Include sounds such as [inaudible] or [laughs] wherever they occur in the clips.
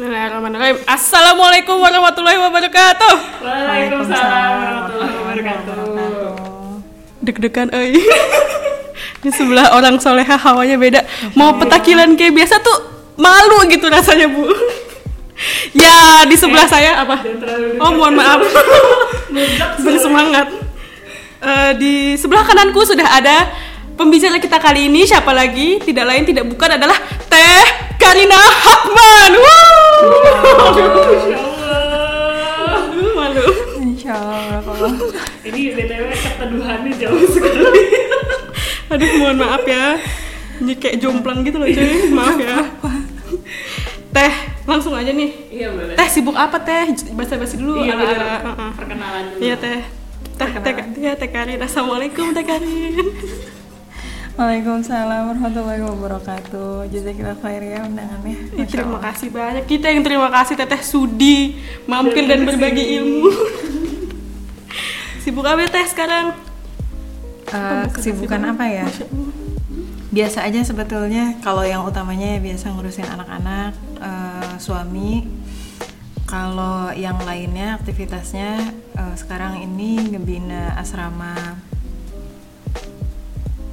Bismillahirrahmanirrahim. Assalamualaikum warahmatullahi wabarakatuh. Waalaikumsalam warahmatullahi wabarakatuh. Deg-degan euy. [laughs] Di sebelah orang soleha hawanya beda. Mau petakilan kayak biasa tuh malu gitu rasanya, Bu. [laughs] ya, di sebelah saya apa? Oh, mohon maaf. [laughs] Bersemangat. Eh, di sebelah kananku sudah ada pembicara kita kali ini siapa lagi? Tidak lain tidak bukan adalah Teh Karina Hakman. Wuh. Aduh, malu. Insya Allah kalau Ini btw keteduhannya jauh sekali. Aduh, mohon maaf ya. Ini kayak jomplang gitu loh, cuy. Maaf ya. Teh, langsung aja nih. Iya boleh. Teh sibuk apa teh? Basa-basi dulu. Iya ala-ala. Perkenalan dulu. Iya teh. Teh, teh, iya teh Karin. Assalamualaikum teh Karin. Waalaikumsalam warahmatullahi wabarakatuh Jazakillah khair ya undangannya Masya terima kasih banyak. Kita yang terima kasih Teteh Sudi mampir dan berbagi ilmu. Sibuk apa ya, Teh sekarang? Eh, Kesibukan apa ya? Biasa aja sebetulnya Kalau yang utamanya ya biasa ngurusin anak-anak eh, Suami Kalau yang lainnya aktivitasnya eh, Sekarang ini ngebina asrama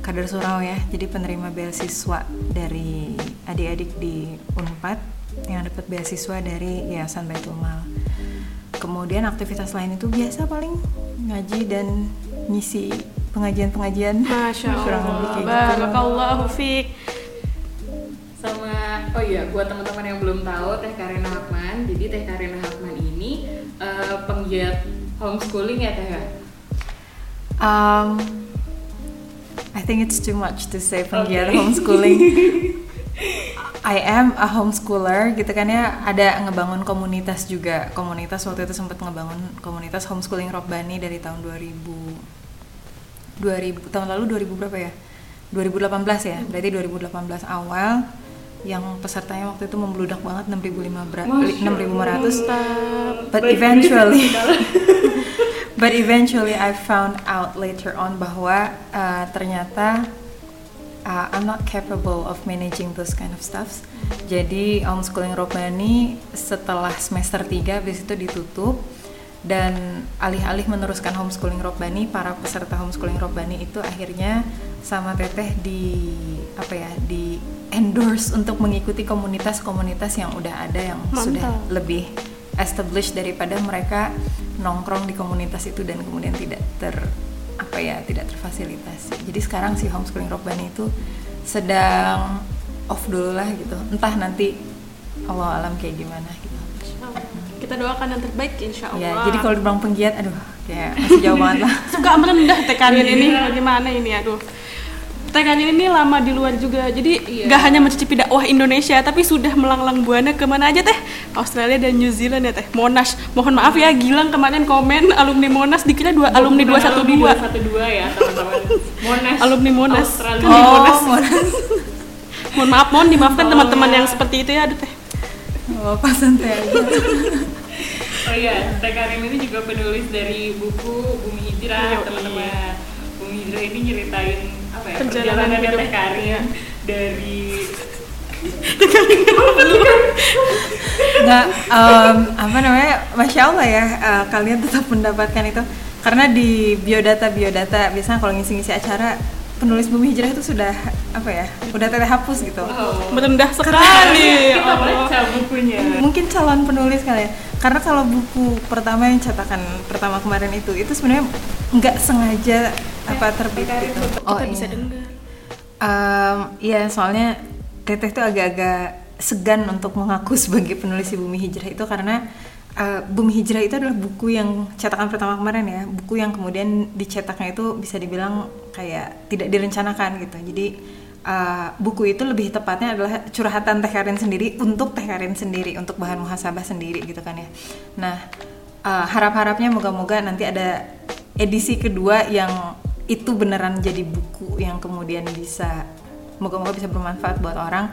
Kader Surau ya Jadi penerima beasiswa dari adik-adik di UNPAD Yang dapat beasiswa dari Yayasan Baitul Mal Kemudian aktivitas lain itu biasa paling ngaji dan ngisi pengajian-pengajian. Masya [laughs] Kurang Allah. lebih kayak gitu. Barakallahu fiik. Sama oh iya buat teman-teman yang belum tahu Teh Karina Hakman. Jadi Teh Karina Hakman ini eh, penggiat homeschooling ya Teh ya. Um, I think it's too much to say penggiat Okay. homeschooling. [laughs] I am a homeschooler gitu kan ya. Ada ngebangun komunitas juga. Komunitas waktu itu sempat ngebangun komunitas homeschooling Robbani dari tahun 2000 2000 tahun lalu 2000 berapa ya? 2018 ya. Berarti 2018 awal yang pesertanya waktu itu membludak banget 6500 6500 but Baik, eventually [laughs] but eventually I found out later on bahwa uh, ternyata uh, I'm not capable of managing those kind of stuff. Jadi homeschooling Robbani setelah semester 3 habis itu ditutup dan alih-alih meneruskan homeschooling Robbani, para peserta homeschooling Robbani itu akhirnya sama Teteh di apa ya, di endorse untuk mengikuti komunitas-komunitas yang udah ada yang Mantap. sudah lebih established daripada mereka nongkrong di komunitas itu dan kemudian tidak ter apa ya tidak terfasilitasi. Jadi sekarang si homeschooling Robbani itu sedang off dulu lah gitu. Entah nanti Allah alam kayak gimana gitu. Kita doakan yang terbaik insya Allah. Ya, jadi kalau dibilang penggiat, aduh, kayak masih jauh banget lah. [laughs] suka merendah Teh Karin ini Iya. bagaimana ini aduh. Teh Karin ini lama di luar juga, jadi Iya. nggak hanya mencicipi dakwah Indonesia, tapi sudah melanglang buana ke mana aja Teh? Australia dan New Zealand ya Teh. Monash, mohon maaf ya, Gilang kemarin komen alumni Monash dikira dua alumni 212 212 ya teman-teman. Monash. Alumni Monash. Australia. Kan Oh, Monash. Monas. [laughs] Mohon maaf, mohon dimaafkan Oh, teman-teman ya. yang seperti itu ya, aduh Teh. Oh, pas santai aja. [laughs] Oh iya, Teh Karim ini juga penulis dari buku Bumi Hijrah, Iya, teman-teman. Bumi Hijrah ini nyeritain apa ya? Perjalanan perjalanan hidup. Dari Nggak, em, apa namanya, masya Allah ya, eh, kalian tetap mendapatkan itu karena di biodata biodata biasanya kalau ngisi-ngisi acara penulis bumi hijrah itu sudah apa ya, udah terhapus gitu. oh, Merendah sekali. [laughs] kita Allah. baca bukunya. Mungkin calon penulis kali ya, karena kalau buku pertama yang cetakan pertama kemarin itu, itu sebenarnya nggak sengaja apa terbit gitu. Kita bisa dengar. Em, Iya, soalnya Teteh tuh agak-agak segan untuk mengaku [laughs] sebagai penulis di Bumi Hijrah itu karena eh, Bumi Hijrah itu adalah buku yang cetakan pertama kemarin ya, buku yang kemudian dicetaknya itu bisa dibilang kayak tidak direncanakan gitu. Jadi eh, buku itu lebih tepatnya adalah curhatan Teh Karin sendiri untuk Teh Karin sendiri, untuk bahan muhasabah sendiri gitu kan ya. Nah, eh, harap-harapnya moga-moga nanti ada edisi kedua yang itu beneran jadi buku yang kemudian bisa moga-moga bisa bermanfaat buat orang.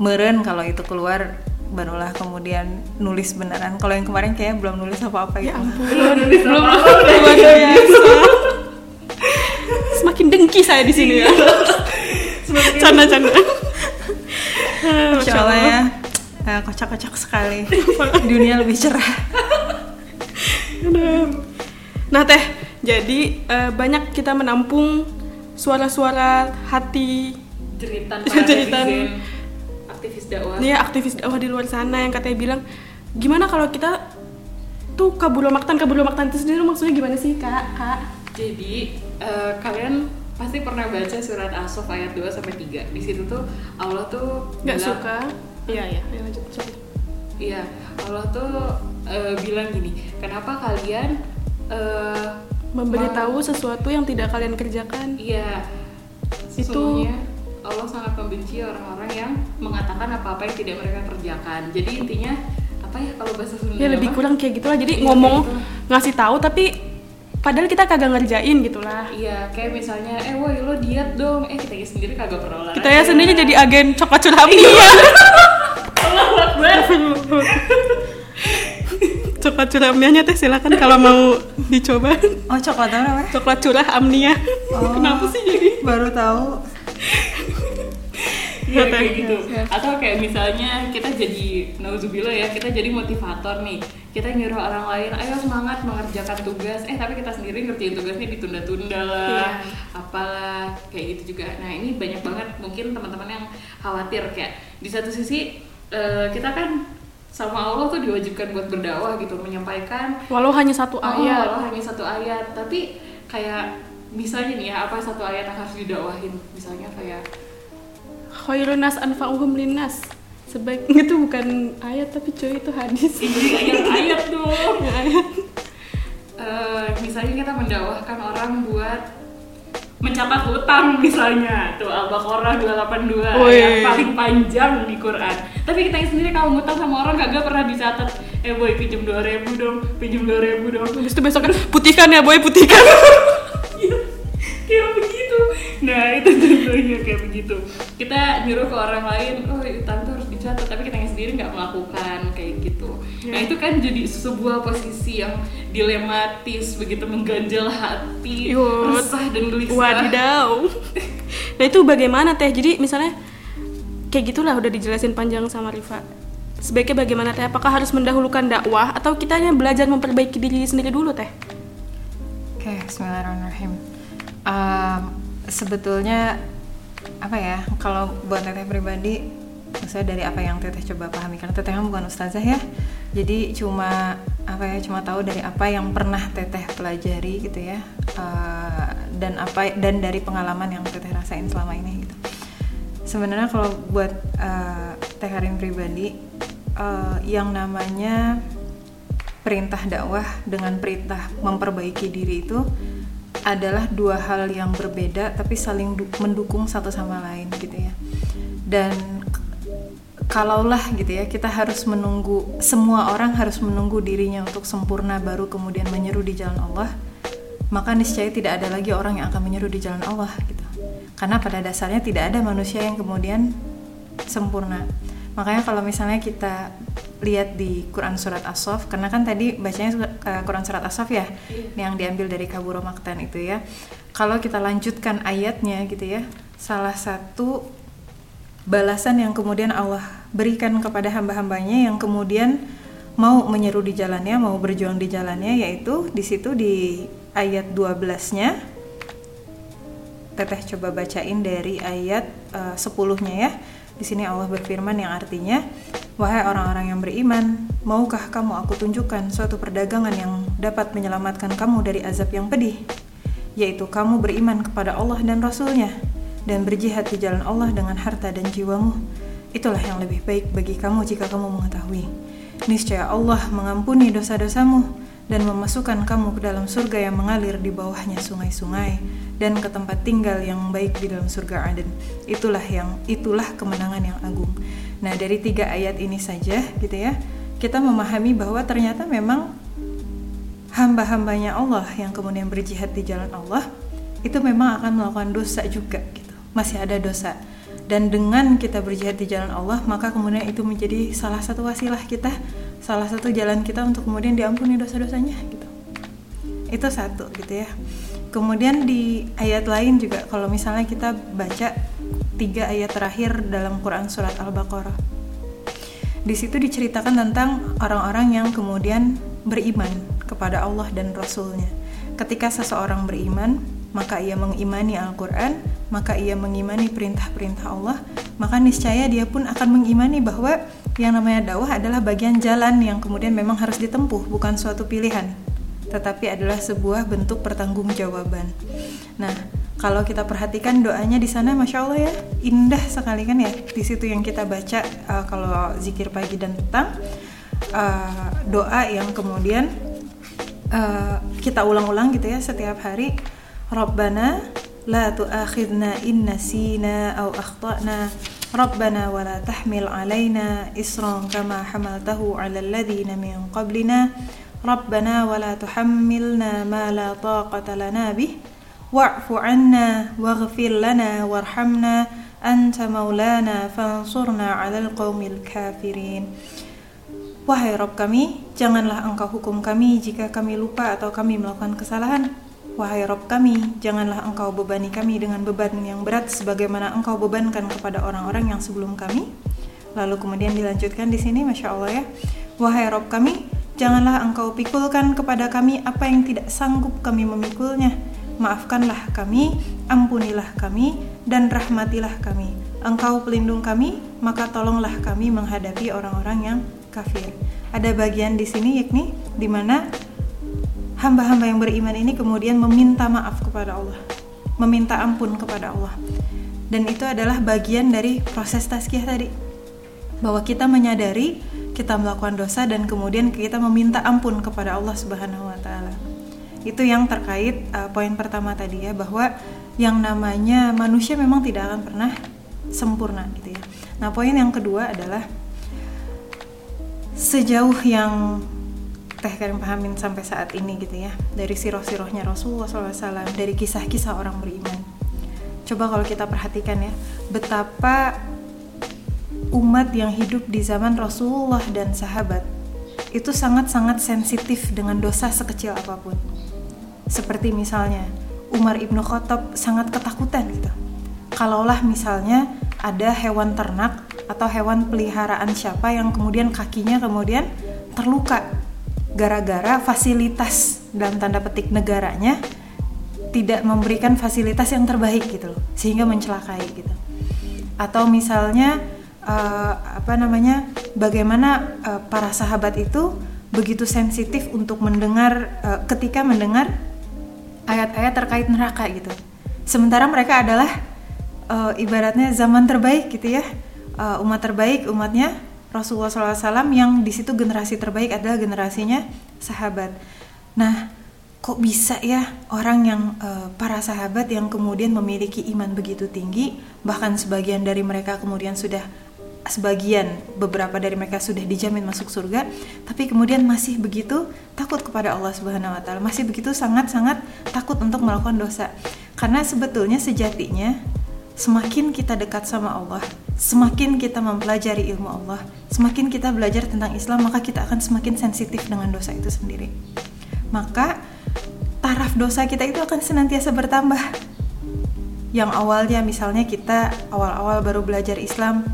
Meren kalau itu keluar barulah kemudian nulis beneran. Kalau yang kemarin kayak belum nulis apa-apa Ya gitu. ampun, belum luar biasa. Semakin dengki saya di sini ya. Canda-canda. Insya Allah. Ya Nah, kocak-kocak sekali. Dunia lebih cerah. Nah teh, jadi eh, banyak kita menampung suara-suara hati Jeritan [laughs] Jeritan. netizen, aktivis dakwah. nih aktivis dakwah di luar sana yang katanya bilang gimana kalau kita tuh kaburomaktan kaburomaktan itu sendiri maksudnya gimana sih kak kak Jadi eh, kalian pasti pernah baca surat As-Saff ayat 2 sampai 3. Di situ tuh Allah tuh nggak suka iya iya Ayo lanjut. Iya, Allah tuh eh, bilang gini, kenapa kalian eh, memberitahu sesuatu yang tidak kalian kerjakan Iya, Itu- Allah sangat membenci orang-orang yang mengatakan apa-apa yang tidak mereka kerjakan. Jadi intinya apa ya kalau bahasa Sunda? ya lebih mah? kurang kayak gitulah jadi Iya, ngomong gitu. ngasih tahu tapi padahal kita kagak ngerjain gitulah Iya, kayak misalnya, eh woi lo diet dong, eh kita sendiri kagak pernah olahraga. kita ya sendiri jadi agen coklat curhat iya [laughs] Allahu Akbar. [laughs] coklat curah amnianya teh silakan kalau mau dicoba Oh, coklat apa coklat curah amnia Oh. kenapa sih jadi Baru tahu. [laughs] Iya Oke. kayak gitu. Atau kayak misalnya kita jadi nauzubillah ya, kita jadi motivator nih. Kita nyuruh orang lain, ayo semangat mengerjakan tugas. Eh tapi kita sendiri ngerjain tugasnya ditunda-tunda lah, Iya. apalah kayak gitu juga. Nah ini banyak banget mungkin teman-teman yang khawatir kayak di satu sisi eh, kita kan sama Allah tuh diwajibkan buat berdakwah gitu, menyampaikan. Walau hanya satu Oh, ayat. Allah hanya satu ayat, tapi kayak misalnya nih ya apa satu ayat yang harus didakwahin, misalnya kayak khairun nas anfa'uhum linnas. Sebaik itu bukan ayat tapi cuy itu hadis. Ini ayat-ayat dong. Ya, ayat. Eh, misalnya kita mendakwahkan orang buat mencatat hutang misalnya. Tuh Al-Baqarah 282 Wih. yang paling panjang di Quran. Tapi kita yang sendiri kalau ngutang sama orang kagak pernah dicatat. Eh boy pinjem 2000 dong pinjem 2000 dong. Habis itu besok kan putihkan ya boy putihkan. [laughs] Iya, kayak begitu. Nah itu contohnya kayak begitu. Kita nyuruh ke orang lain oh utang tuh harus dicatat. Tapi kita yang sendiri nggak melakukan nah itu kan jadi sebuah posisi yang dilematis begitu mengganjal hati Yut. resah dan gelisah wadidaw [laughs] nah itu bagaimana teh jadi misalnya kayak gitulah udah dijelasin panjang sama Rifa sebaiknya bagaimana teh apakah harus mendahulukan dakwah atau kita hanya belajar memperbaiki diri sendiri dulu teh Oke, Bismillahirrahmanirrahim. Um, sebetulnya apa ya? Kalau buat teteh pribadi, maksudnya dari apa yang teteh coba pahami karena teteh kan bukan ustazah ya. Jadi cuma apa ya? Cuma tahu dari apa yang pernah teteh pelajari gitu ya. Uh, dan apa dan dari pengalaman yang teteh rasain selama ini gitu. Sebenarnya kalau buat uh, teh Karin pribadi, uh, yang namanya perintah dakwah dengan perintah memperbaiki diri itu adalah dua hal yang berbeda tapi saling du- mendukung satu sama lain gitu ya dan kalaulah gitu ya kita harus menunggu semua orang harus menunggu dirinya untuk sempurna baru kemudian menyeru di jalan Allah maka niscaya tidak ada lagi orang yang akan menyeru di jalan Allah gitu. Karena pada dasarnya tidak ada manusia yang kemudian sempurna. Makanya kalau misalnya kita lihat di Quran surat As-Saff karena kan tadi bacanya eh, Quran surat As-Saff ya yang diambil dari Kaburo Maktan itu ya. Kalau kita lanjutkan ayatnya gitu ya salah satu balasan yang kemudian Allah berikan kepada hamba-hambanya yang kemudian mau menyeru di jalannya mau berjuang di jalannya yaitu di situ di ayat 12-nya Teteh coba bacain dari ayat eh, 10-nya ya. Di sini Allah berfirman yang artinya, "Wahai orang-orang yang beriman, maukah kamu aku tunjukkan suatu perdagangan yang dapat menyelamatkan kamu dari azab yang pedih, yaitu kamu beriman kepada Allah dan Rasul-Nya dan berjihad di jalan Allah dengan harta dan jiwamu. Itulah yang lebih baik bagi kamu jika kamu mengetahui. Niscaya Allah mengampuni dosa-dosamu dan memasukkan kamu ke dalam surga yang mengalir di bawahnya sungai-sungai dan ke tempat tinggal yang baik di dalam surga Aden. Itulah yang itulah kemenangan yang agung. Nah, dari tiga ayat ini saja gitu ya, kita memahami bahwa ternyata memang hamba-hambanya Allah yang kemudian berjihad di jalan Allah itu memang akan melakukan dosa juga gitu. Masih ada dosa. Dan dengan kita berjihad di jalan Allah, maka kemudian itu menjadi salah satu wasilah kita, salah satu jalan kita untuk kemudian diampuni dosa-dosanya gitu. Itu satu gitu ya. Kemudian di ayat lain juga kalau misalnya kita baca tiga ayat terakhir dalam Quran surat Al-Baqarah. Di situ diceritakan tentang orang-orang yang kemudian beriman kepada Allah dan Rasulnya. Ketika seseorang beriman, maka ia mengimani Al-Quran, maka ia mengimani perintah-perintah Allah, maka niscaya dia pun akan mengimani bahwa yang namanya dakwah adalah bagian jalan yang kemudian memang harus ditempuh, bukan suatu pilihan, tetapi adalah sebuah bentuk pertanggungjawaban. Nah, kalau kita perhatikan doanya di sana, masya Allah ya, indah sekali kan ya. Di situ yang kita baca uh, kalau zikir pagi dan petang, uh, doa yang kemudian uh, kita ulang-ulang gitu ya setiap hari Rabbana in nasina aw akhtana Rabbana wa la tahmil alaina isran kama hamaltahu 'ala alladhina min qablina Rabbana wa la tuhammilna ma la taqata lana bih wa'fu 'anna waghfir lana warhamna anta maulana fansurna 'alal qaumil kafirin Wahai Rob kami, janganlah engkau hukum kami jika kami lupa atau kami melakukan kesalahan Wahai Rob kami, janganlah engkau bebani kami dengan beban yang berat sebagaimana engkau bebankan kepada orang-orang yang sebelum kami. Lalu kemudian dilanjutkan di sini, masya Allah ya. Wahai Rob kami, janganlah engkau pikulkan kepada kami apa yang tidak sanggup kami memikulnya. Maafkanlah kami, ampunilah kami, dan rahmatilah kami. Engkau pelindung kami, maka tolonglah kami menghadapi orang-orang yang kafir. Ada bagian di sini yakni di mana hamba-hamba yang beriman ini kemudian meminta maaf kepada Allah, meminta ampun kepada Allah. Dan itu adalah bagian dari proses tazkiyah tadi. Bahwa kita menyadari kita melakukan dosa dan kemudian kita meminta ampun kepada Allah Subhanahu wa taala. Itu yang terkait uh, poin pertama tadi ya bahwa yang namanya manusia memang tidak akan pernah sempurna gitu ya. Nah, poin yang kedua adalah sejauh yang teh kalian pahamin sampai saat ini gitu ya. Dari siroh-sirohnya Rasulullah SAW dari kisah-kisah orang beriman. Coba kalau kita perhatikan ya betapa umat yang hidup di zaman Rasulullah dan sahabat itu sangat-sangat sensitif dengan dosa sekecil apa pun. Seperti misalnya Umar ibnu Khattab sangat ketakutan gitu. Kalaulah misalnya ada hewan ternak atau hewan peliharaan siapa yang kemudian kakinya kemudian terluka gara-gara fasilitas dalam tanda petik negaranya tidak memberikan fasilitas yang terbaik gitu loh sehingga mencelakai gitu. Atau misalnya uh, apa namanya bagaimana uh, para sahabat itu begitu sensitif untuk mendengar uh, ketika mendengar ayat-ayat terkait neraka gitu. Sementara mereka adalah uh, ibaratnya zaman terbaik gitu ya uh, umat terbaik umatnya Rasulullah SAW yang di situ generasi terbaik adalah generasinya sahabat. Nah, kok bisa ya orang yang uh, para sahabat yang kemudian memiliki iman begitu tinggi, bahkan sebagian dari mereka kemudian sudah sebagian beberapa dari mereka sudah dijamin masuk surga, tapi kemudian masih begitu takut kepada Allah Subhanahu wa taala, masih begitu sangat-sangat takut untuk melakukan dosa. Karena sebetulnya sejatinya semakin kita dekat sama Allah, semakin kita mempelajari ilmu Allah, semakin kita belajar tentang Islam, maka kita akan semakin sensitif dengan dosa itu sendiri. Maka taraf dosa kita itu akan senantiasa bertambah. Yang awalnya misalnya kita awal-awal baru belajar Islam,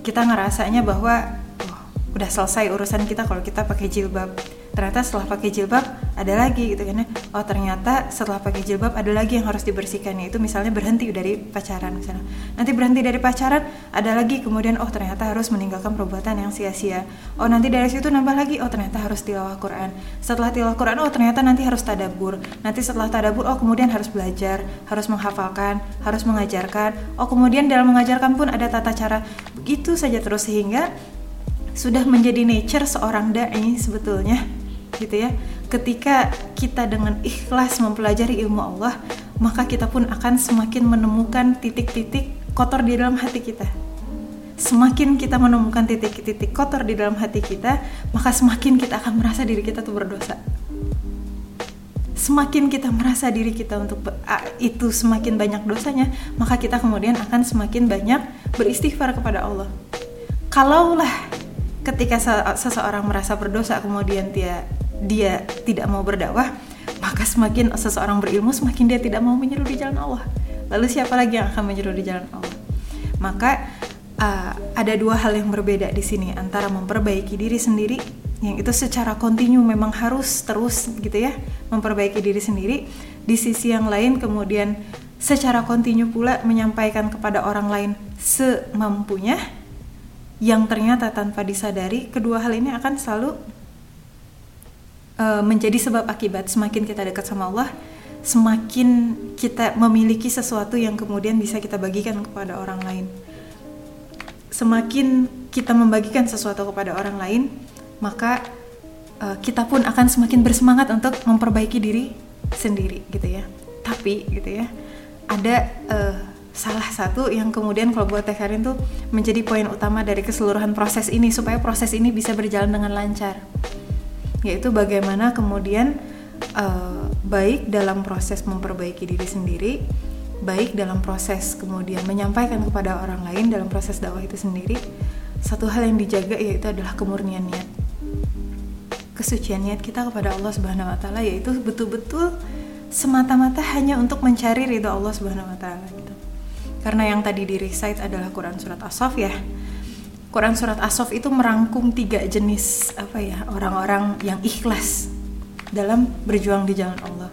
kita ngerasanya bahwa oh, udah selesai urusan kita kalau kita pakai jilbab ternyata setelah pakai jilbab ada lagi gitu kan ya. Oh ternyata setelah pakai jilbab ada lagi yang harus dibersihkan. Yaitu misalnya berhenti dari pacaran misalnya. Nanti berhenti dari pacaran ada lagi. Kemudian oh ternyata harus meninggalkan perbuatan yang sia-sia. Oh nanti dari situ nambah lagi. Oh ternyata harus tilawah Quran. Setelah tilawah Quran oh ternyata nanti harus tadabur. Nanti setelah tadabur oh kemudian harus belajar harus menghafalkan harus mengajarkan. Oh kemudian dalam mengajarkan pun ada tata cara. Begitu saja terus sehingga sudah menjadi nature seorang dai sebetulnya gitu ya. Ketika kita dengan ikhlas mempelajari ilmu Allah maka kita pun akan semakin menemukan titik-titik kotor di dalam hati kita. Semakin kita menemukan titik-titik kotor di dalam hati kita maka semakin kita akan merasa diri kita tuh berdosa. Semakin kita merasa diri kita untuk itu semakin banyak dosanya maka kita kemudian akan semakin banyak beristighfar kepada Allah. Kalaulah ketika seseorang merasa berdosa kemudian dia dia tidak mau berdakwah, maka semakin seseorang berilmu semakin dia tidak mau menyeru di jalan Allah. Lalu siapa lagi yang akan menyeru di jalan Allah? Maka uh, ada dua hal yang berbeda di sini antara memperbaiki diri sendiri yang itu secara kontinu memang harus terus gitu ya memperbaiki diri sendiri di sisi yang lain kemudian secara kontinu pula menyampaikan kepada orang lain semampunya yang ternyata tanpa disadari kedua hal ini akan selalu uh, menjadi sebab akibat semakin kita dekat sama Allah semakin kita memiliki sesuatu yang kemudian bisa kita bagikan kepada orang lain. Semakin kita membagikan sesuatu kepada orang lain maka uh, kita pun akan semakin bersemangat untuk memperbaiki diri sendiri gitu ya. Tapi gitu ya ada uh, salah satu yang kemudian kalau buat Teh Karin tuh menjadi poin utama dari keseluruhan proses ini supaya proses ini bisa berjalan dengan lancar yaitu bagaimana kemudian uh, baik dalam proses memperbaiki diri sendiri baik dalam proses kemudian menyampaikan kepada orang lain dalam proses dakwah itu sendiri satu hal yang dijaga yaitu adalah kemurnian niat kesucian niat kita kepada Allah Subhanahu wa taala yaitu betul-betul semata-mata hanya untuk mencari ridho Allah Subhanahu wa taala gitu. Karena yang tadi di recite adalah Quran surat As-Saff ya. Quran surat As-Saff itu merangkum tiga jenis apa ya orang-orang yang ikhlas dalam berjuang di jalan Allah.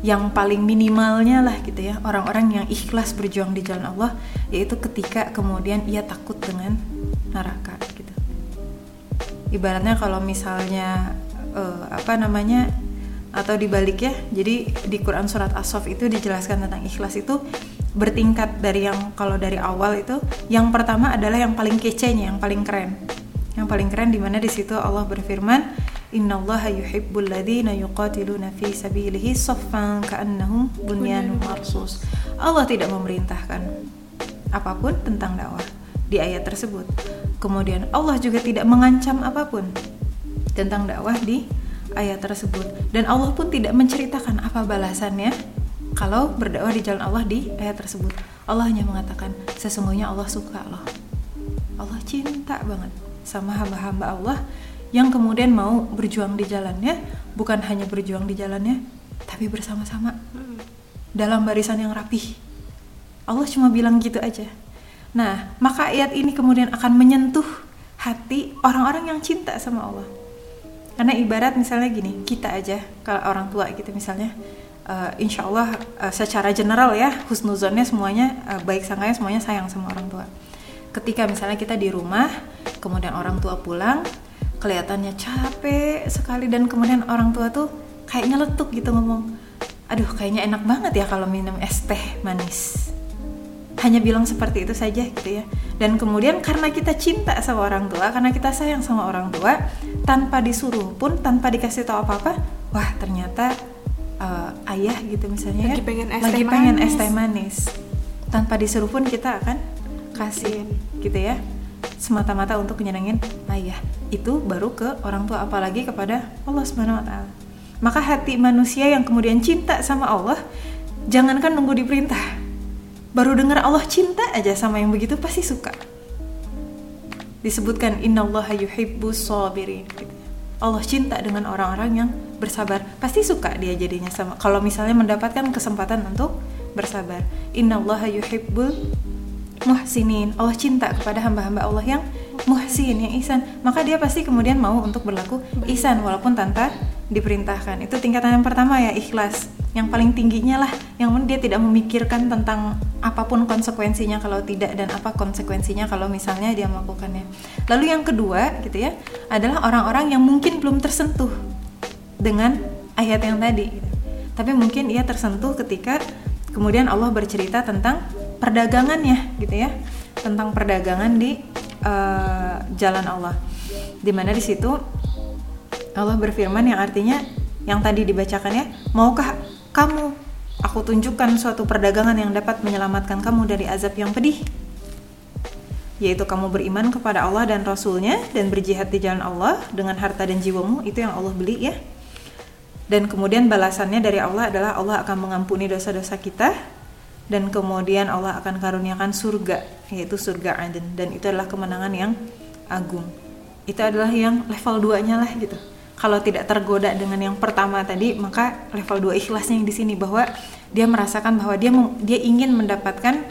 Yang paling minimalnya lah gitu ya orang-orang yang ikhlas berjuang di jalan Allah yaitu ketika kemudian ia takut dengan neraka ibaratnya kalau misalnya uh, apa namanya atau dibalik ya jadi di Quran surat As-Saff itu dijelaskan tentang ikhlas itu bertingkat dari yang kalau dari awal itu yang pertama adalah yang paling kecenya yang paling keren. Yang paling keren di mana di situ Allah berfirman innallaha yuhibbul ladzina yuqatiluna fi sabilihi saffan ka'annahum bunyanun marsus. Allah tidak memerintahkan apa pun tentang dakwah di ayat tersebut. Kemudian Allah juga tidak mengancam apa pun tentang dakwah di ayat tersebut. Dan Allah pun tidak menceritakan apa balasannya kalau berdakwah di jalan Allah di ayat tersebut. Allah hanya mengatakan sesungguhnya Allah suka loh. Allah cinta banget sama hamba-hamba Allah yang kemudian mau berjuang di jalannya, bukan hanya berjuang di jalannya, tapi bersama-sama dalam barisan yang rapih. Allah cuma bilang gitu aja. Nah, maka ayat ini kemudian akan menyentuh hati orang-orang yang cinta sama Allah. Karena ibarat misalnya gini, kita aja kalau orang tua gitu misalnya, uh, insya Allah uh, secara general ya husnuzonnya semuanya uh, baik sangkanya semuanya sayang sama orang tua. Ketika misalnya kita di rumah, kemudian orang tua pulang, kelihatannya capek sekali dan kemudian orang tua tuh kayak nyeletuk gitu ngomong, aduh kayaknya enak banget ya kalau minum es teh manis hanya bilang seperti itu saja gitu ya dan kemudian karena kita cinta sama orang tua karena kita sayang sama orang tua tanpa disuruh pun tanpa dikasih tahu apa apa wah ternyata uh, ayah gitu misalnya lagi pengen es lagi teh pengen manis. es teh manis. Tanpa disuruh pun kita akan kasih gitu ya. Semata-mata untuk menyenangin ayah. Itu baru ke orang tua apalagi kepada Allah Subhanahu wa taala. Maka hati manusia yang kemudian cinta sama Allah jangankan nunggu diperintah. Baru dengar Allah cinta aja sama yang begitu pasti suka. Disebutkan innallaha yuhibbus sabirin. Gitu. Allah cinta dengan orang-orang yang bersabar. Pasti suka dia jadinya sama. Kalau misalnya mendapatkan kesempatan untuk bersabar. Innallaha yuhibbul muhsinin. Allah cinta kepada hamba-hamba Allah yang muhsin yang ihsan. Maka dia pasti kemudian mau untuk berlaku ihsan walaupun tanpa diperintahkan. Itu tingkatan yang pertama ya ikhlas. Yang paling tingginya lah. Yang dia tidak memikirkan tentang apa pun konsekuensinya kalau tidak dan apa konsekuensinya kalau misalnya dia melakukannya. Lalu yang kedua gitu ya adalah orang-orang yang mungkin belum tersentuh dengan ayat yang tadi tapi mungkin ia tersentuh ketika kemudian Allah bercerita tentang perdagangannya gitu ya tentang perdagangan di uh, jalan Allah di mana di situ Allah berfirman yang artinya yang tadi dibacakan ya maukah kamu, aku tunjukkan suatu perdagangan yang dapat menyelamatkan kamu dari azab yang pedih. Yaitu kamu beriman kepada Allah dan Rasulnya dan berjihad di jalan Allah dengan harta dan jiwamu, itu yang Allah beli ya. Dan kemudian balasannya dari Allah adalah Allah akan mengampuni dosa-dosa kita. Dan kemudian Allah akan karuniakan surga, yaitu surga Aden. Dan itu adalah kemenangan yang agung. Itu adalah yang level 2-nya lah gitu. Kalau tidak tergoda dengan yang pertama tadi maka level 2 ikhlasnya yang di sini bahwa dia merasakan bahwa dia dia ingin mendapatkan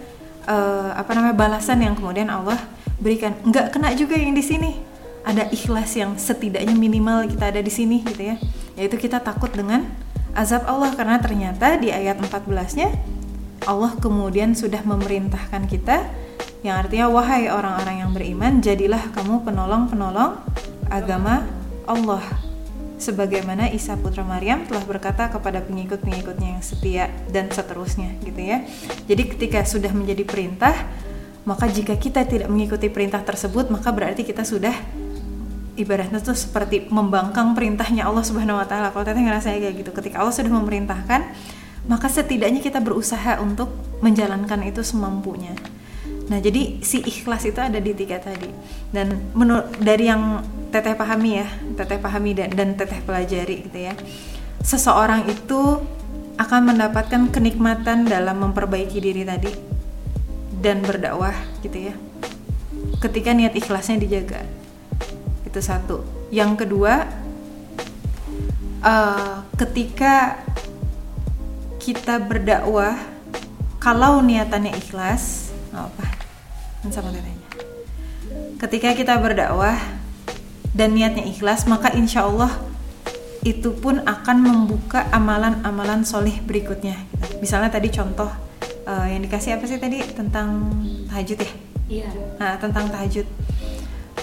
eh, apa namanya balasan yang kemudian Allah berikan. Nggak kena juga yang di sini ada ikhlas yang setidaknya minimal kita ada di sini gitu ya. Yaitu kita takut dengan azab Allah. Karena ternyata di ayat 14-nya Allah kemudian sudah memerintahkan kita yang artinya wahai orang-orang yang beriman jadilah kamu penolong-penolong agama Allah. Sebagaimana Isa putra Maryam telah berkata kepada pengikut-pengikutnya yang setia dan seterusnya gitu ya. Jadi ketika sudah menjadi perintah, maka jika kita tidak mengikuti perintah tersebut, maka berarti kita sudah ibaratnya tuh seperti membangkang perintahnya Allah Subhanahu wa taala. Kalau teteh ngerasa kayak gitu, ketika Allah sudah memerintahkan, maka setidaknya kita berusaha untuk menjalankan itu semampunya. Nah, jadi si ikhlas itu ada di tiga tadi. Dan menurut dari yang teteh pahami ya, teteh pahami dan, dan teteh pelajari gitu ya. Seseorang itu akan mendapatkan kenikmatan dalam memperbaiki diri tadi dan berdakwah gitu ya. Ketika niat ikhlasnya dijaga. Itu satu. Yang kedua, eh, ketika kita berdakwah kalau niatannya ikhlas nggak apa kan sama tetehnya ketika kita berdakwah dan niatnya ikhlas maka insya Allah itu pun akan membuka amalan-amalan soleh berikutnya misalnya tadi contoh eh, yang dikasih apa sih tadi tentang tahajud ya Iya. Nah, tentang tahajud.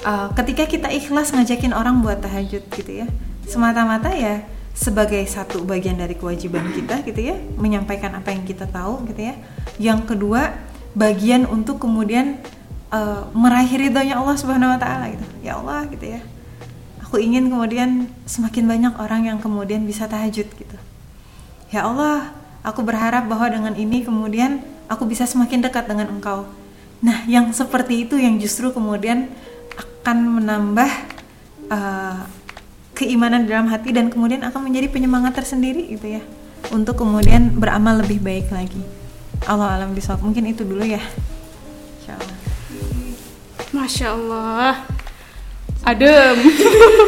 Uh, ketika kita ikhlas ngajakin orang buat tahajud gitu ya, semata-mata ya sebagai satu bagian dari kewajiban kita gitu ya, menyampaikan apa yang kita tahu gitu ya. Yang kedua, bagian untuk kemudian uh, meraih ridhonya Allah Subhanahu wa taala gitu. Ya Allah gitu ya. Aku ingin kemudian semakin banyak orang yang kemudian bisa tahajud gitu. Ya Allah, aku berharap bahwa dengan ini kemudian aku bisa semakin dekat dengan Engkau. Nah, yang seperti itu yang justru kemudian akan menambah uh, keimanan di dalam hati dan kemudian akan menjadi penyemangat tersendiri gitu ya untuk kemudian beramal lebih baik lagi. Allah alam bisawab. Mungkin itu dulu ya. Insya Allah. Masya Allah. Adem.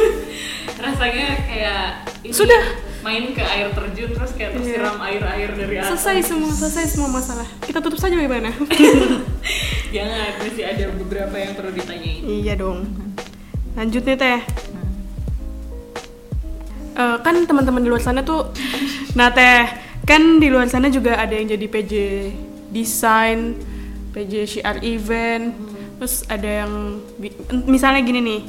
[laughs] Rasanya kayak ini Sudah. Main ke air terjun terus kayak tersiram air-air dari atas. selesai semua, selesai semua masalah. Kita tutup saja bagaimana? [laughs] Jangan, masih ada beberapa yang perlu ditanyain. iya dong. Lanjut nih teh. Eh, kan teman-teman di luar sana tuh, nah teh kan di luar sana juga ada yang jadi PJ desain, PJ syiar event, terus ada yang misalnya gini nih,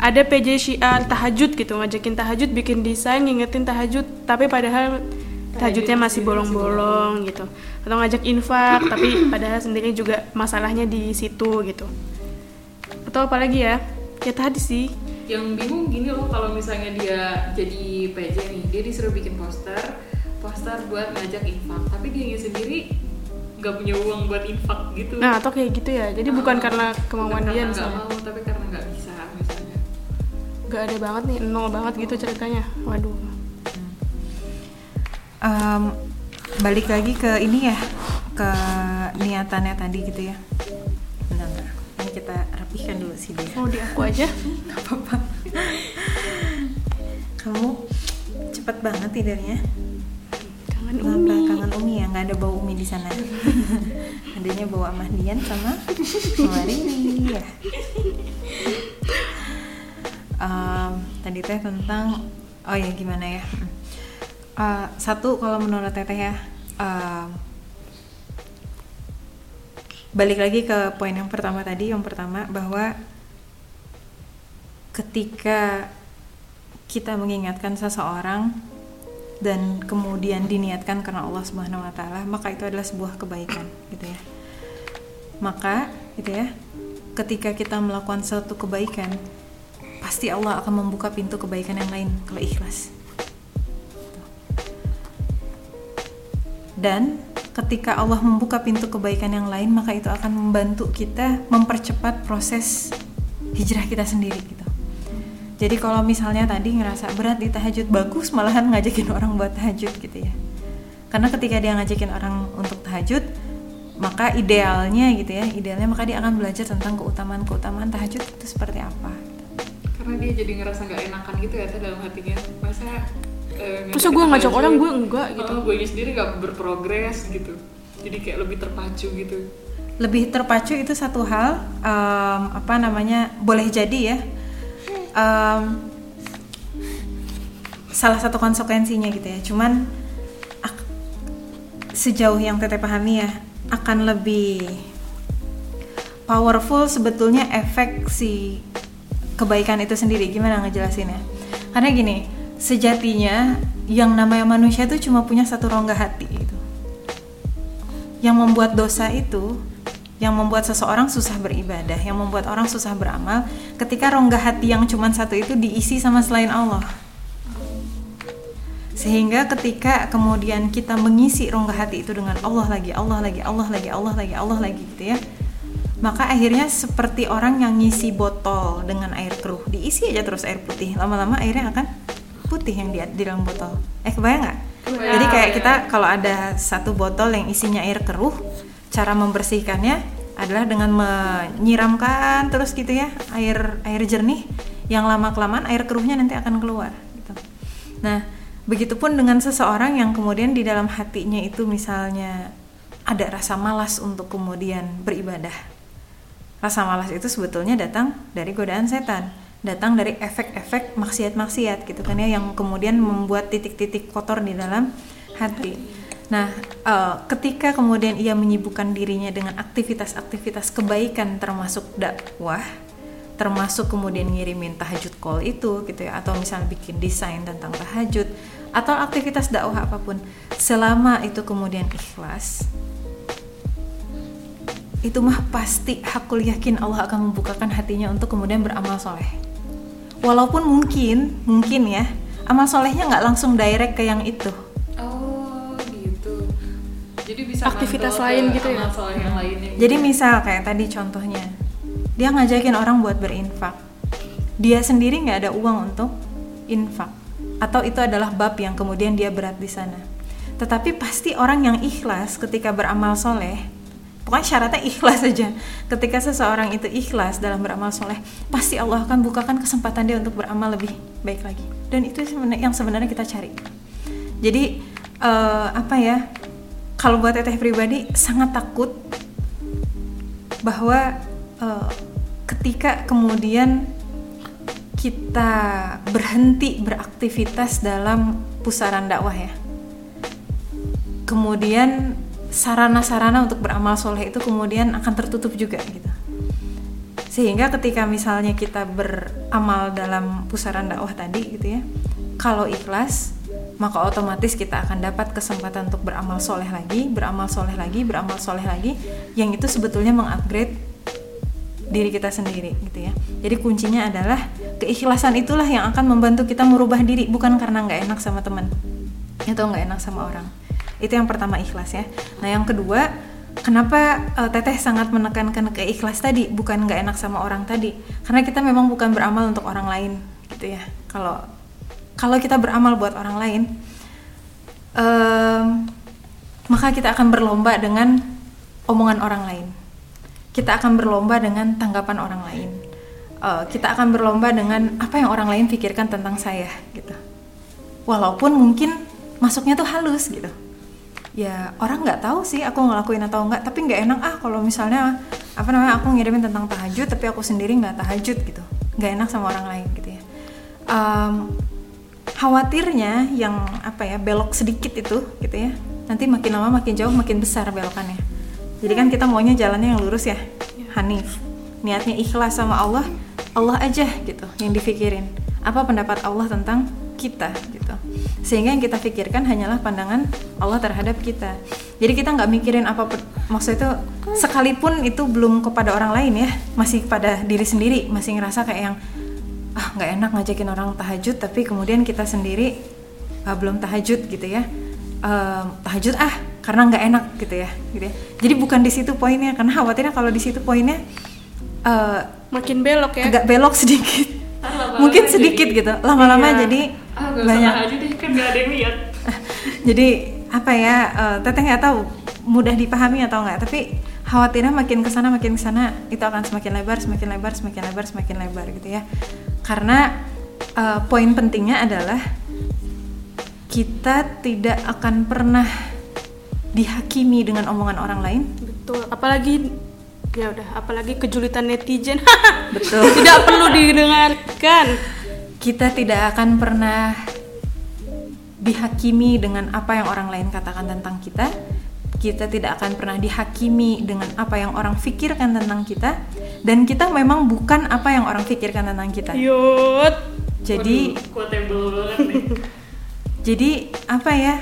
ada PJ syiar tahajud gitu ngajakin tahajud bikin desain ngingetin tahajud. Tapi padahal tahajudnya masih bolong-bolong gitu. Atau ngajak infak tapi padahal sendiri juga masalahnya di situ gitu. Atau apalagi ya? Ya tadi sih. Yang bingung gini loh kalau misalnya dia jadi PJ nih, dia disuruh bikin poster, poster buat ngajak infak, tapi dia sendiri nggak punya uang buat infak gitu. nah atau kayak gitu ya. Jadi bukan Ah, karena kemauan bukan dia karena misalnya. mau, tapi karena nggak bisa misalnya. Nggak ada banget nih nol banget gitu ceritanya. Waduh. Em, balik lagi ke ini ya, ke niatannya tadi gitu ya. Bentar, bentar. Ini kita rapihkan dulu sih dia. mau di aku aja? [laughs] Apa-apa. Kamu cepet banget tidurnya. Kangen Kenapa umi. kangen umi ya? Nggak ada bau umi di sana. [laughs] Adanya bau Amahdian sama Riri ya [laughs] Em, tadi teh tentang oh ya gimana ya Eh, satu kalau menurut teteh ya em, balik lagi ke poin yang pertama tadi yang pertama bahwa ketika kita mengingatkan seseorang dan kemudian diniatkan karena Allah Subhanahu wa taala, maka itu adalah sebuah kebaikan gitu ya. Maka gitu ya, ketika kita melakukan suatu kebaikan, pasti Allah akan membuka pintu kebaikan yang lain kalau ikhlas. Dan ketika Allah membuka pintu kebaikan yang lain, maka itu akan membantu kita mempercepat proses hijrah kita sendiri gitu. Jadi kalau misalnya tadi ngerasa berat di tahajud bagus malahan ngajakin orang buat tahajud gitu ya. Karena ketika dia ngajakin orang untuk tahajud, maka idealnya gitu ya, idealnya maka dia akan belajar tentang keutamaan-keutamaan tahajud itu seperti apa. Karena dia jadi ngerasa nggak enakan gitu ya Teh, dalam hatinya. Masa eh, Terus gue ngajak orang gue enggak gitu oh, gue sendiri nggak berprogres gitu. jadi kayak lebih terpacu gitu lebih terpacu itu satu hal em, apa namanya boleh jadi ya Em, salah satu konsekuensinya gitu ya cuman sejauh yang teteh pahami ya akan lebih powerful sebetulnya efek si kebaikan itu sendiri gimana ngejelasinnya karena gini sejatinya yang namanya manusia itu cuma punya satu rongga hati gitu yang membuat dosa itu yang membuat seseorang susah beribadah, yang membuat orang susah beramal, ketika rongga hati yang cuma satu itu diisi sama selain Allah. Sehingga ketika kemudian kita mengisi rongga hati itu dengan Allah lagi, Allah lagi, Allah lagi, Allah lagi, Allah lagi gitu ya. Maka akhirnya seperti orang yang ngisi botol dengan air keruh, diisi aja terus air putih. Lama-lama airnya akan putih yang di, di dalam botol. Eh kebayang nggak? Kebayang. Jadi kayak kita kalau ada satu botol yang isinya air keruh, cara membersihkannya adalah dengan menyiramkan terus gitu ya air air jernih yang lama kelamaan air keruhnya nanti akan keluar gitu. Nah, begitupun dengan seseorang yang kemudian di dalam hatinya itu misalnya ada rasa malas untuk kemudian beribadah. Rasa malas itu sebetulnya datang dari godaan setan, datang dari efek-efek maksiat-maksiat gitu kan ya yang kemudian membuat titik-titik kotor di dalam hati. Nah, eh, ketika kemudian ia menyibukkan dirinya dengan aktivitas-aktivitas kebaikan termasuk dakwah, termasuk kemudian ngirimin tahajud call itu gitu ya atau misalnya bikin desain tentang tahajud atau aktivitas dakwah apa pun selama itu kemudian ikhlas itu mah pasti aku yakin Allah akan membukakan hatinya untuk kemudian beramal soleh walaupun mungkin mungkin ya amal solehnya nggak langsung direct ke yang itu oh gitu jadi bisa Aktivitas lain ke gitu ya? amal yang lainnya Jadi gitu. misal kayak tadi contohnya, dia ngajakin orang buat berinfak. Dia sendiri nggak ada uang untuk infak, atau itu adalah bab yang kemudian dia berat di sana. Tetapi pasti orang yang ikhlas ketika beramal soleh, pokoknya syaratnya ikhlas saja. Ketika seseorang itu ikhlas dalam beramal soleh, pasti Allah akan bukakan kesempatan dia untuk beramal lebih baik lagi. Dan itu yang sebenarnya kita cari. Jadi eh, apa ya? Kalau buat teteh pribadi sangat takut bahwa eh, ketika kemudian kita berhenti beraktivitas dalam pusaran dakwah ya kemudian sarana-sarana untuk beramal soleh itu kemudian akan tertutup juga gitu. Sehingga ketika misalnya kita beramal dalam pusaran dakwah tadi gitu ya kalau ikhlas maka otomatis kita akan dapat kesempatan untuk beramal soleh lagi beramal soleh lagi beramal soleh lagi yang itu sebetulnya mengupgrade diri kita sendiri gitu ya. Jadi kuncinya adalah keikhlasan itulah yang akan membantu kita merubah diri bukan karena nggak enak sama teman atau nggak enak sama orang itu yang pertama ikhlas ya. Nah yang kedua kenapa eh, teteh sangat menekankan ke ikhlas tadi bukan nggak enak sama orang tadi? Karena kita memang bukan beramal untuk orang lain gitu ya. Kalau kalau kita beramal buat orang lain em, maka kita akan berlomba dengan omongan orang lain. Kita akan berlomba dengan tanggapan orang lain. Eh, kita akan berlomba dengan apa yang orang lain pikirkan tentang saya gitu. Walaupun mungkin masuknya tuh halus gitu ya orang nggak tahu sih aku ngelakuin atau enggak tapi nggak enak ah kalau misalnya apa namanya aku ngirimin tentang tahajud tapi aku sendiri nggak tahajud gitu. Nggak enak sama orang lain gitu ya. Em, khawatirnya yang apa ya belok sedikit itu gitu ya nanti makin lama makin jauh makin besar belokannya. Jadi kan kita maunya jalannya yang lurus ya Hanif. Niatnya ikhlas sama Allah Allah aja gitu yang dipikirin apa pendapat Allah tentang kita gitu. Sehingga yang kita pikirkan hanyalah pandangan Allah terhadap kita. Jadi kita nggak mikirin apa maksud itu sekalipun itu belum kepada orang lain ya masih kepada diri sendiri masih ngerasa kayak yang ah nggak enak ngajakin orang tahajud tapi kemudian kita sendiri ah, belum tahajud gitu ya. Ehm, tahajud ah karena nggak enak gitu ya gitu ya. Jadi bukan di situ poinnya karena khawatirnya kalau di situ poinnya eh, Makin belok ya. agak belok sedikit Mungkin jadi- sedikit gitu. Lama-lama Iya. jadi ah gak banyak tahajud deh kan gak ada yang lihat. [laughs] Jadi apa ya eh, teteh nggak tahu mudah dipahami atau nggak tapi khawatirnya makin ke sana makin ke sana itu akan semakin lebar semakin lebar semakin lebar semakin lebar gitu ya. Karena eh, poin pentingnya adalah kita tidak akan pernah dihakimi dengan omongan orang lain. Betul apalagi ya udah apalagi kejulitan netizen. [laughs] Betul. Tidak perlu didengarkan. Kita tidak akan pernah dihakimi dengan apa yang orang lain katakan tentang kita. Kita tidak akan pernah dihakimi dengan apa yang orang pikirkan tentang kita. Dan kita memang bukan apa yang orang pikirkan tentang kita. Yut. Jadi Waduh, quotable banget nih. [laughs] jadi apa ya?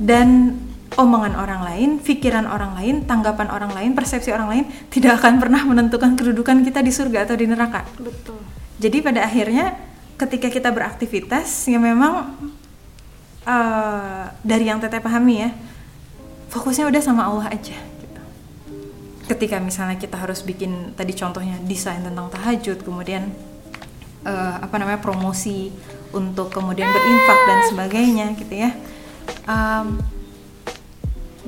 Dan omongan orang lain, pikiran orang lain, tanggapan orang lain, persepsi orang lain tidak akan pernah menentukan kedudukan kita di surga atau di neraka. betul Jadi pada akhirnya ketika kita beraktivitas ya memang eh, dari yang teteh pahami ya fokusnya udah sama Allah aja. Gitu. Ketika misalnya kita harus bikin tadi contohnya desain tentang tahajud, kemudian eh, apa namanya promosi untuk kemudian berinfak dan sebagainya gitu ya. Em,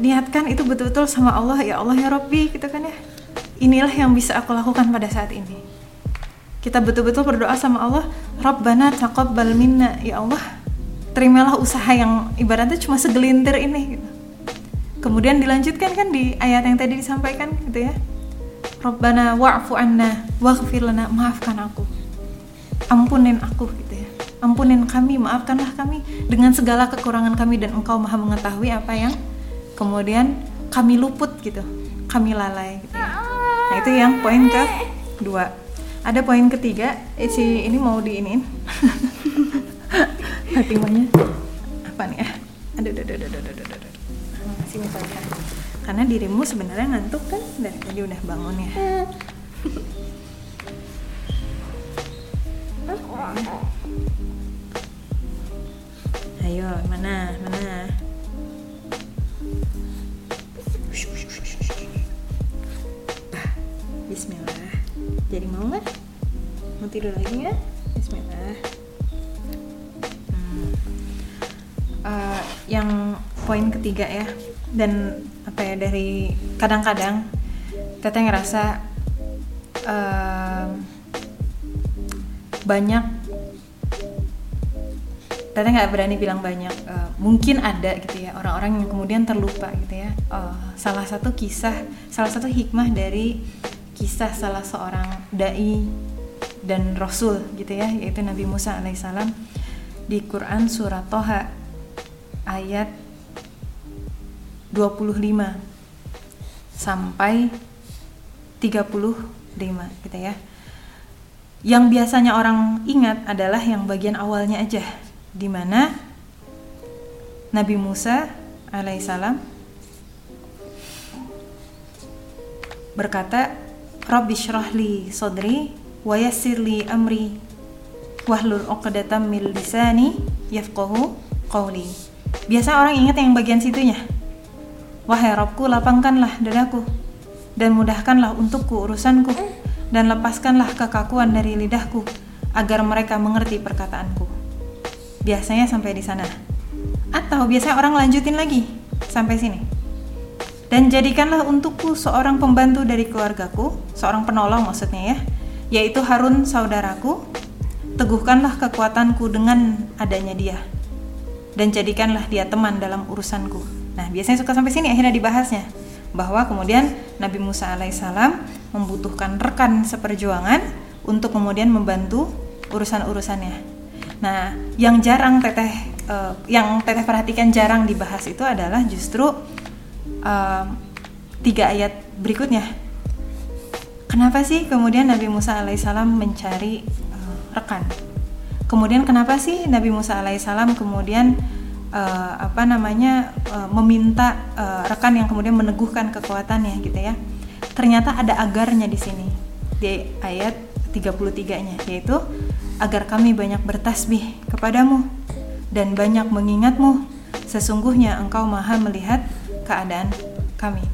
niatkan itu betul-betul sama Allah ya Allah ya Robbi gitu kan ya. Inilah yang bisa aku lakukan pada saat ini. Kita betul-betul berdoa sama Allah Rabbana taqabbal minna. Ya Allah terimalah usaha yang ibaratnya cuma segelintir ini gitu. kemudian dilanjutkan kan di ayat yang tadi disampaikan gitu ya. Rabbana wa'fu anna waghfir lana maafkan aku. Ampunin aku gitu ya. Ampunin kami maafkanlah kami dengan segala kekurangan kami dan engkau maha mengetahui apa yang kemudian kami luput gitu kami lalai gitu. Ya nah itu yang poin ke dua. Ada poin ketiga eh, si ini mau diinin. [laughs] Hatimanya apa nih ya? Aduh aduh aduh aduh aduh aduh aduh. Masih misalnya karena dirimu sebenarnya ngantuk kan? Dari tadi udah bangun ya. Ayo mana? Mana Bismillah. Jadi mau nggak? Mau tidur lagi ya Bismillah. Hmm. Eh, yang poin ketiga ya dan apa ya dari kadang-kadang teteh ngerasa em, banyak Teteh nggak berani bilang banyak Eh, mungkin ada gitu ya orang-orang yang kemudian terlupa gitu ya. Eh, salah satu kisah salah satu hikmah dari kisah salah seorang dai dan rasul gitu ya yaitu Nabi Musa alaihissalam di Quran surat Toha ayat 25 sampai 35 gitu ya. Yang biasanya orang ingat adalah yang bagian awalnya aja di mana Nabi Musa alaihissalam berkata Rabbi syrahli sodri wa yassirli amri. Wahlul uqdatam min lisani yafqahu qawli. Biasa orang ingat yang bagian situnya. Wahai Robku lapangkanlah dadaku dan mudahkanlah untukku urusanku dan lepaskanlah kekakuan dari lidahku agar mereka mengerti perkataanku. Biasanya sampai di sana. Atau biasanya orang lanjutin lagi sampai sini dan jadikanlah untukku seorang pembantu dari keluargaku, seorang penolong maksudnya ya, yaitu Harun saudaraku. Teguhkanlah kekuatanku dengan adanya dia, dan jadikanlah dia teman dalam urusanku. Nah, biasanya suka sampai sini akhirnya dibahasnya bahwa kemudian Nabi Musa alaihissalam membutuhkan rekan seperjuangan untuk kemudian membantu urusan-urusannya. Nah, yang jarang teteh, eh, yang teteh perhatikan jarang dibahas itu adalah justru um, tiga ayat berikutnya. Kenapa sih kemudian Nabi Musa alaihissalam mencari uh, rekan? Kemudian kenapa sih Nabi Musa alaihissalam kemudian uh, apa namanya uh, meminta uh, rekan yang kemudian meneguhkan kekuatannya gitu ya? Ternyata ada agarnya di sini di ayat 33-nya yaitu agar kami banyak bertasbih kepadamu dan banyak mengingatmu sesungguhnya engkau maha melihat keadaan kami.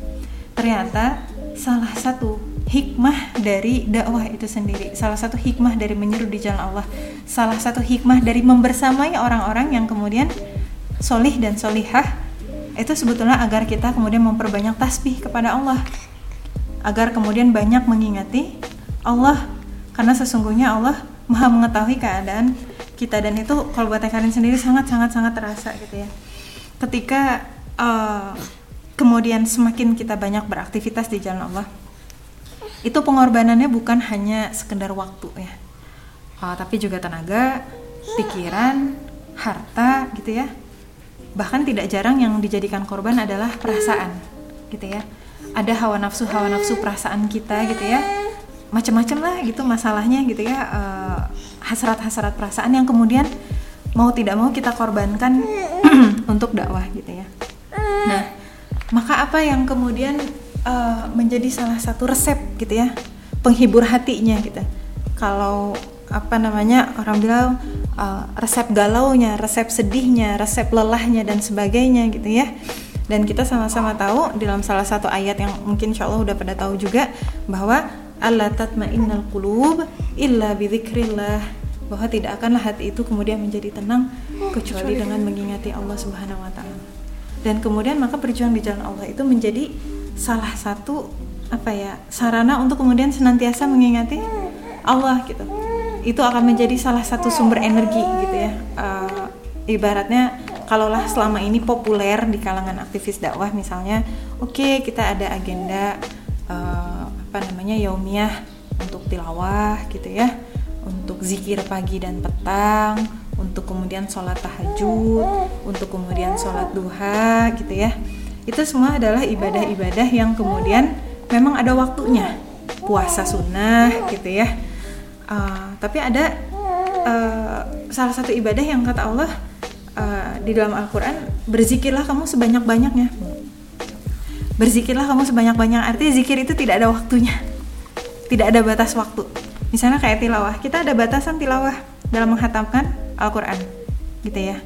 Ternyata salah satu hikmah dari dakwah itu sendiri, salah satu hikmah dari menyeru di jalan Allah, salah satu hikmah dari membersamai orang-orang yang kemudian solih dan solihah itu sebetulnya agar kita kemudian memperbanyak tasbih kepada Allah, agar kemudian banyak mengingati Allah, karena sesungguhnya Allah maha mengetahui keadaan kita dan itu kalau buat Ekarin sendiri sangat sangat sangat terasa gitu ya. Ketika eh, kemudian semakin kita banyak beraktivitas di jalan Allah itu pengorbanannya bukan hanya sekedar waktu ya. Uh, tapi juga tenaga pikiran harta gitu ya. Bahkan tidak jarang yang dijadikan korban adalah perasaan gitu ya. Ada hawa nafsu hawa nafsu perasaan kita gitu ya. Macam-macam lah gitu masalahnya gitu ya. Uh, hasrat-hasrat perasaan yang kemudian mau tidak mau kita korbankan [clears throat] untuk dakwah gitu ya. Nah maka apa yang kemudian uh, menjadi salah satu resep gitu ya penghibur hatinya gitu kalau apa namanya orang bilang uh, resep galaunya, resep sedihnya, resep lelahnya dan sebagainya gitu ya. Dan kita sama-sama tahu dalam salah satu ayat yang mungkin insya Allah udah pada tahu juga bahwa Allah tatmainnal qulub illa bidzikrillah bahwa tidak akanlah hati itu kemudian menjadi tenang kecuali dengan mengingati Allah Subhanahu wa taala. Dan kemudian maka berjuang di jalan Allah itu menjadi salah satu apa ya sarana untuk kemudian senantiasa mengingati Allah gitu. Itu akan menjadi salah satu sumber energi gitu ya. Uh, ibaratnya kalaulah selama ini populer di kalangan aktivis dakwah misalnya oke okay, kita ada agenda uh, apa namanya yaumiyah untuk tilawah gitu ya untuk zikir pagi dan petang untuk kemudian sholat tahajud untuk kemudian sholat duha gitu ya. Itu semua adalah ibadah-ibadah yang kemudian memang ada waktunya. Puasa sunnah gitu ya. Uh, tapi ada uh, salah satu ibadah yang kata Allah uh, di dalam Al-Quran berzikirlah kamu sebanyak-banyaknya. Berzikirlah kamu sebanyak-banyak artinya zikir itu tidak ada waktunya. Tidak ada batas waktu. Misalnya kayak tilawah. Kita ada batasan tilawah dalam menghatamkan Al-Quran gitu ya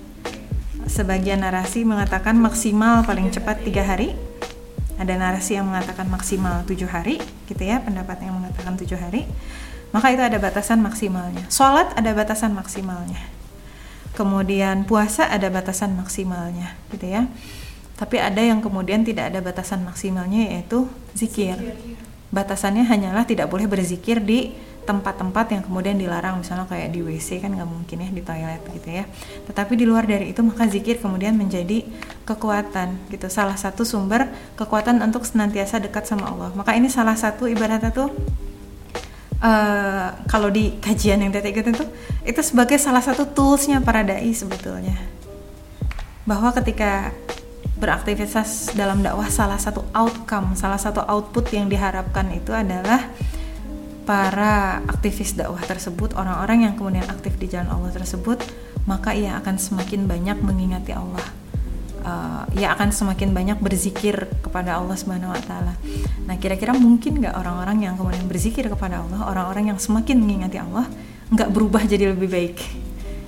sebagian narasi mengatakan maksimal paling cepat tiga hari ada narasi yang mengatakan maksimal tujuh hari gitu ya pendapat yang mengatakan tujuh hari maka itu ada batasan maksimalnya. Sholat ada batasan maksimalnya. Kemudian puasa ada batasan maksimalnya, gitu ya. Tapi ada yang kemudian tidak ada batasan maksimalnya yaitu zikir. Batasannya hanyalah tidak boleh berzikir di tempat-tempat yang kemudian dilarang misalnya kayak di WC kan nggak mungkin ya di toilet gitu ya. Tetapi di luar dari itu maka zikir kemudian menjadi kekuatan gitu salah satu sumber kekuatan untuk senantiasa dekat sama Allah. Maka ini salah satu ibaratnya tuh uh, kalau di kajian yang tadi tuh itu sebagai salah satu toolsnya para dai sebetulnya. Bahwa ketika beraktivitas dalam dakwah salah satu outcome salah satu output yang diharapkan itu adalah para aktivis dakwah tersebut orang-orang yang kemudian aktif di jalan Allah tersebut maka ia akan semakin banyak mengingati Allah uh, ya akan semakin banyak berzikir kepada Allah Subhanahu wa taala. Nah, kira-kira mungkin nggak orang-orang yang kemudian berzikir kepada Allah, orang-orang yang semakin mengingati Allah nggak berubah jadi lebih baik?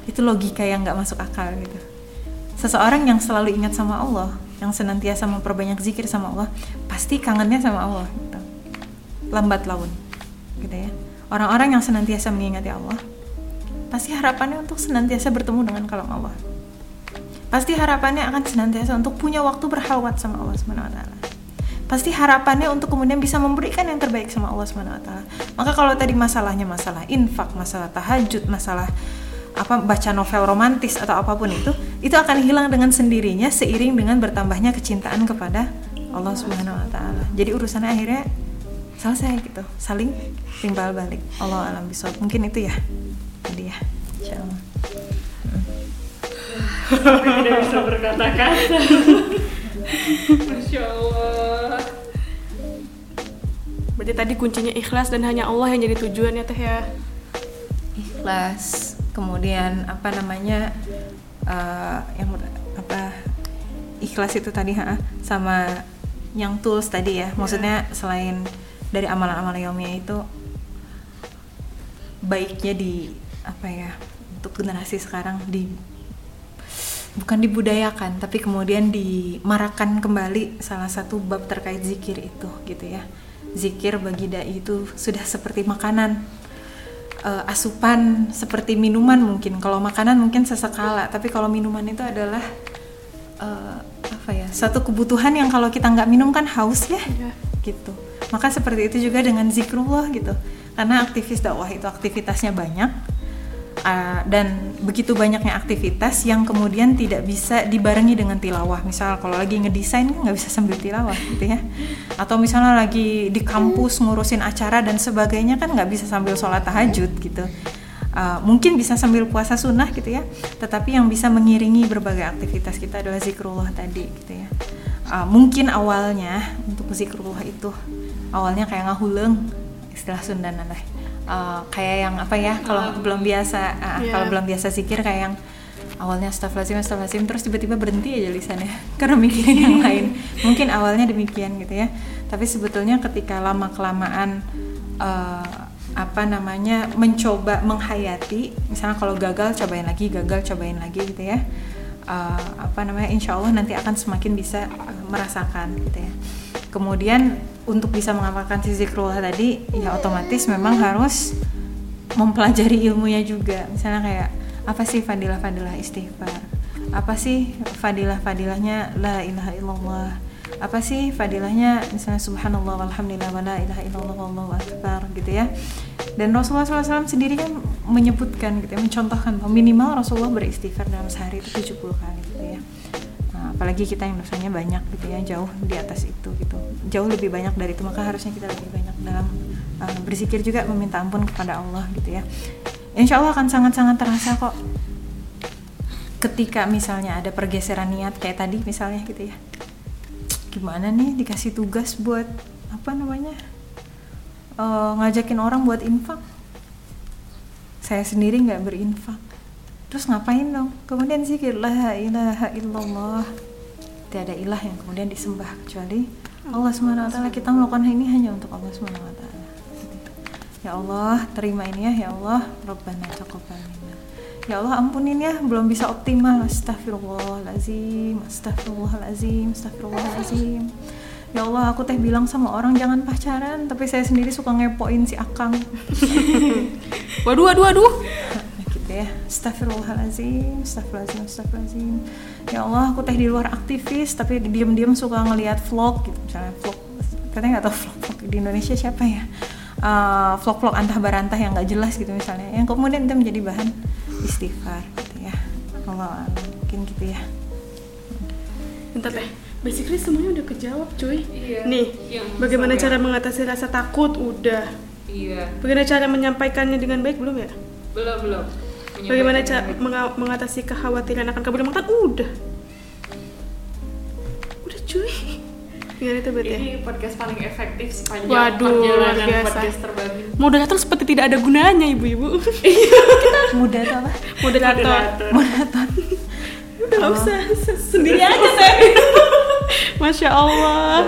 Itu logika yang nggak masuk akal gitu. Seseorang yang selalu ingat sama Allah, yang senantiasa memperbanyak zikir sama Allah, pasti kangennya sama Allah gitu. Lambat laun. Gitu ya. Orang-orang yang senantiasa mengingati Allah, pasti harapannya untuk senantiasa bertemu dengan kalam Allah Pasti harapannya akan senantiasa untuk punya waktu berhalwat sama Allah taala. Pasti harapannya untuk kemudian bisa memberikan yang terbaik sama Allah taala. Maka kalau tadi masalahnya masalah infak, masalah tahajud, masalah apa baca novel romantis atau apa pun itu, itu akan hilang dengan sendirinya seiring dengan bertambahnya kecintaan kepada Allah Subhanahu wa taala. Jadi urusannya akhirnya selesai gitu, saling timbal balik. Allah alam bisawab. Mungkin itu ya. Tadi ya. Insyaallah tidak bisa berkata-kata Masya Allah Berarti tadi kuncinya ikhlas dan hanya Allah yang jadi tujuan ya teh ya Ikhlas Kemudian apa namanya uh, Yang apa Ikhlas itu tadi ha, Sama yang tools tadi ya Maksudnya selain dari amalan-amalan yaumiyah itu Baiknya di Apa ya Untuk generasi sekarang di bukan dibudayakan tapi kemudian dimarakan kembali salah satu bab terkait zikir itu gitu ya. Zikir bagi dai itu sudah seperti makanan uh, asupan seperti minuman mungkin. Kalau makanan mungkin sesekala tapi kalau minuman itu adalah uh, apa ya satu kebutuhan yang kalau kita nggak minum kan haus ya ya gitu maka seperti itu juga dengan zikrullah gitu karena aktivis dakwah itu aktivitasnya banyak Uh, dan begitu banyaknya aktivitas yang kemudian tidak bisa dibarengi dengan tilawah. Misal kalau lagi ngedesain kan nggak bisa sambil tilawah gitu ya. Atau misalnya lagi di kampus ngurusin acara dan sebagainya kan nggak bisa sambil sholat tahajud gitu. Uh, mungkin bisa sambil puasa sunnah gitu ya. Tetapi yang bisa mengiringi berbagai aktivitas kita adalah zikrullah tadi gitu ya. Uh, mungkin awalnya untuk zikrullah itu awalnya kayak ngahuleng istilah Sunda nanti. Uh, kayak yang apa ya kalau Um, belum biasa uh, iya. kalau belum biasa zikir kayak yang awalnya astagfirullahaladzim astagfirullahaladzim terus tiba-tiba berhenti aja lisannya [laughs] karena mikirin yang [laughs] lain. Mungkin awalnya demikian gitu ya. Tapi sebetulnya ketika lama kelamaan uh, apa namanya mencoba menghayati misalnya kalau gagal cobain lagi gagal cobain lagi gitu ya. Uh, apa namanya insya Allah nanti akan semakin bisa uh, merasakan gitu ya. Kemudian untuk bisa mengamalkan si zikrullah tadi ya otomatis memang harus mempelajari ilmunya juga. Misalnya kayak apa sih fadilah-fadilah istighfar? Apa sih fadilah-fadilahnya la ilaha illallah? Apa sih fadilahnya misalnya subhanallah walhamdulillah wa la ilaha illallah wallahu akbar gitu ya. Dan Rasulullah SAW sendiri kan menyebutkan gitu ya mencontohkan minimal Rasulullah beristighfar dalam sehari itu 70 kali gitu ya apalagi kita yang dosanya banyak gitu ya jauh di atas itu gitu. Jauh lebih banyak dari itu maka harusnya kita lebih banyak dalam uh, berzikir juga meminta ampun kepada Allah gitu ya. Insya Allah akan sangat-sangat terasa kok ketika misalnya ada pergeseran niat kayak tadi misalnya gitu ya. Gimana nih dikasih tugas buat apa namanya Eh, ngajakin orang buat infak? Saya sendiri nggak berinfak terus ngapain dong? Kemudian zikir la ilaha illallah. Tiada ilah yang kemudian disembah kecuali Allah swt kita melakukan ini hanya untuk Allah swt ya Allah terima ini ya ya Allah. Rabbana taqabbal minna. Ya Allah ampunin ya belum bisa optimal. Astagfirullahalazim astagfirullahalazim astagfirullahalazim ya Allah aku teh bilang sama orang jangan pacaran. Tapi saya sendiri suka ngepoin si akang. [laughs] Waduh, waduh, waduh. Ya Astagfirullahaladzim Astagfirullahaladzim Astagfirullahaladzim Ya Allah aku teh di luar aktivis Tapi diam-diam suka ngelihat vlog gitu Misalnya vlog Katanya nggak tahu vlog-vlog di Indonesia siapa ya Eh, Vlog-vlog antah barantah yang nggak jelas gitu misalnya Yang kemudian itu menjadi bahan istighfar gitu ya Allah mungkin gitu ya Bentar deh. Basically semuanya udah kejawab, cuy. Iya. Nih, Yang bagaimana cara mengatasi rasa takut? Udah. Iya. Bagaimana cara menyampaikannya dengan baik? Belum ya? Belum belum. Bagaimana cara menga- mengatasi kekhawatiran akan kabur makan? Udah. Udah, cuy. Gimana itu berarti ya? Ini podcast paling efektif sepanjang Waduh, perjalanan biasa. podcast terbaru. Moderator seperti tidak ada gunanya, ibu-ibu. [laughs] mudah tuh apa Moderator. Moderator. moderator Udah nggak usah, sendiri aja saya. [laughs] Masya Allah.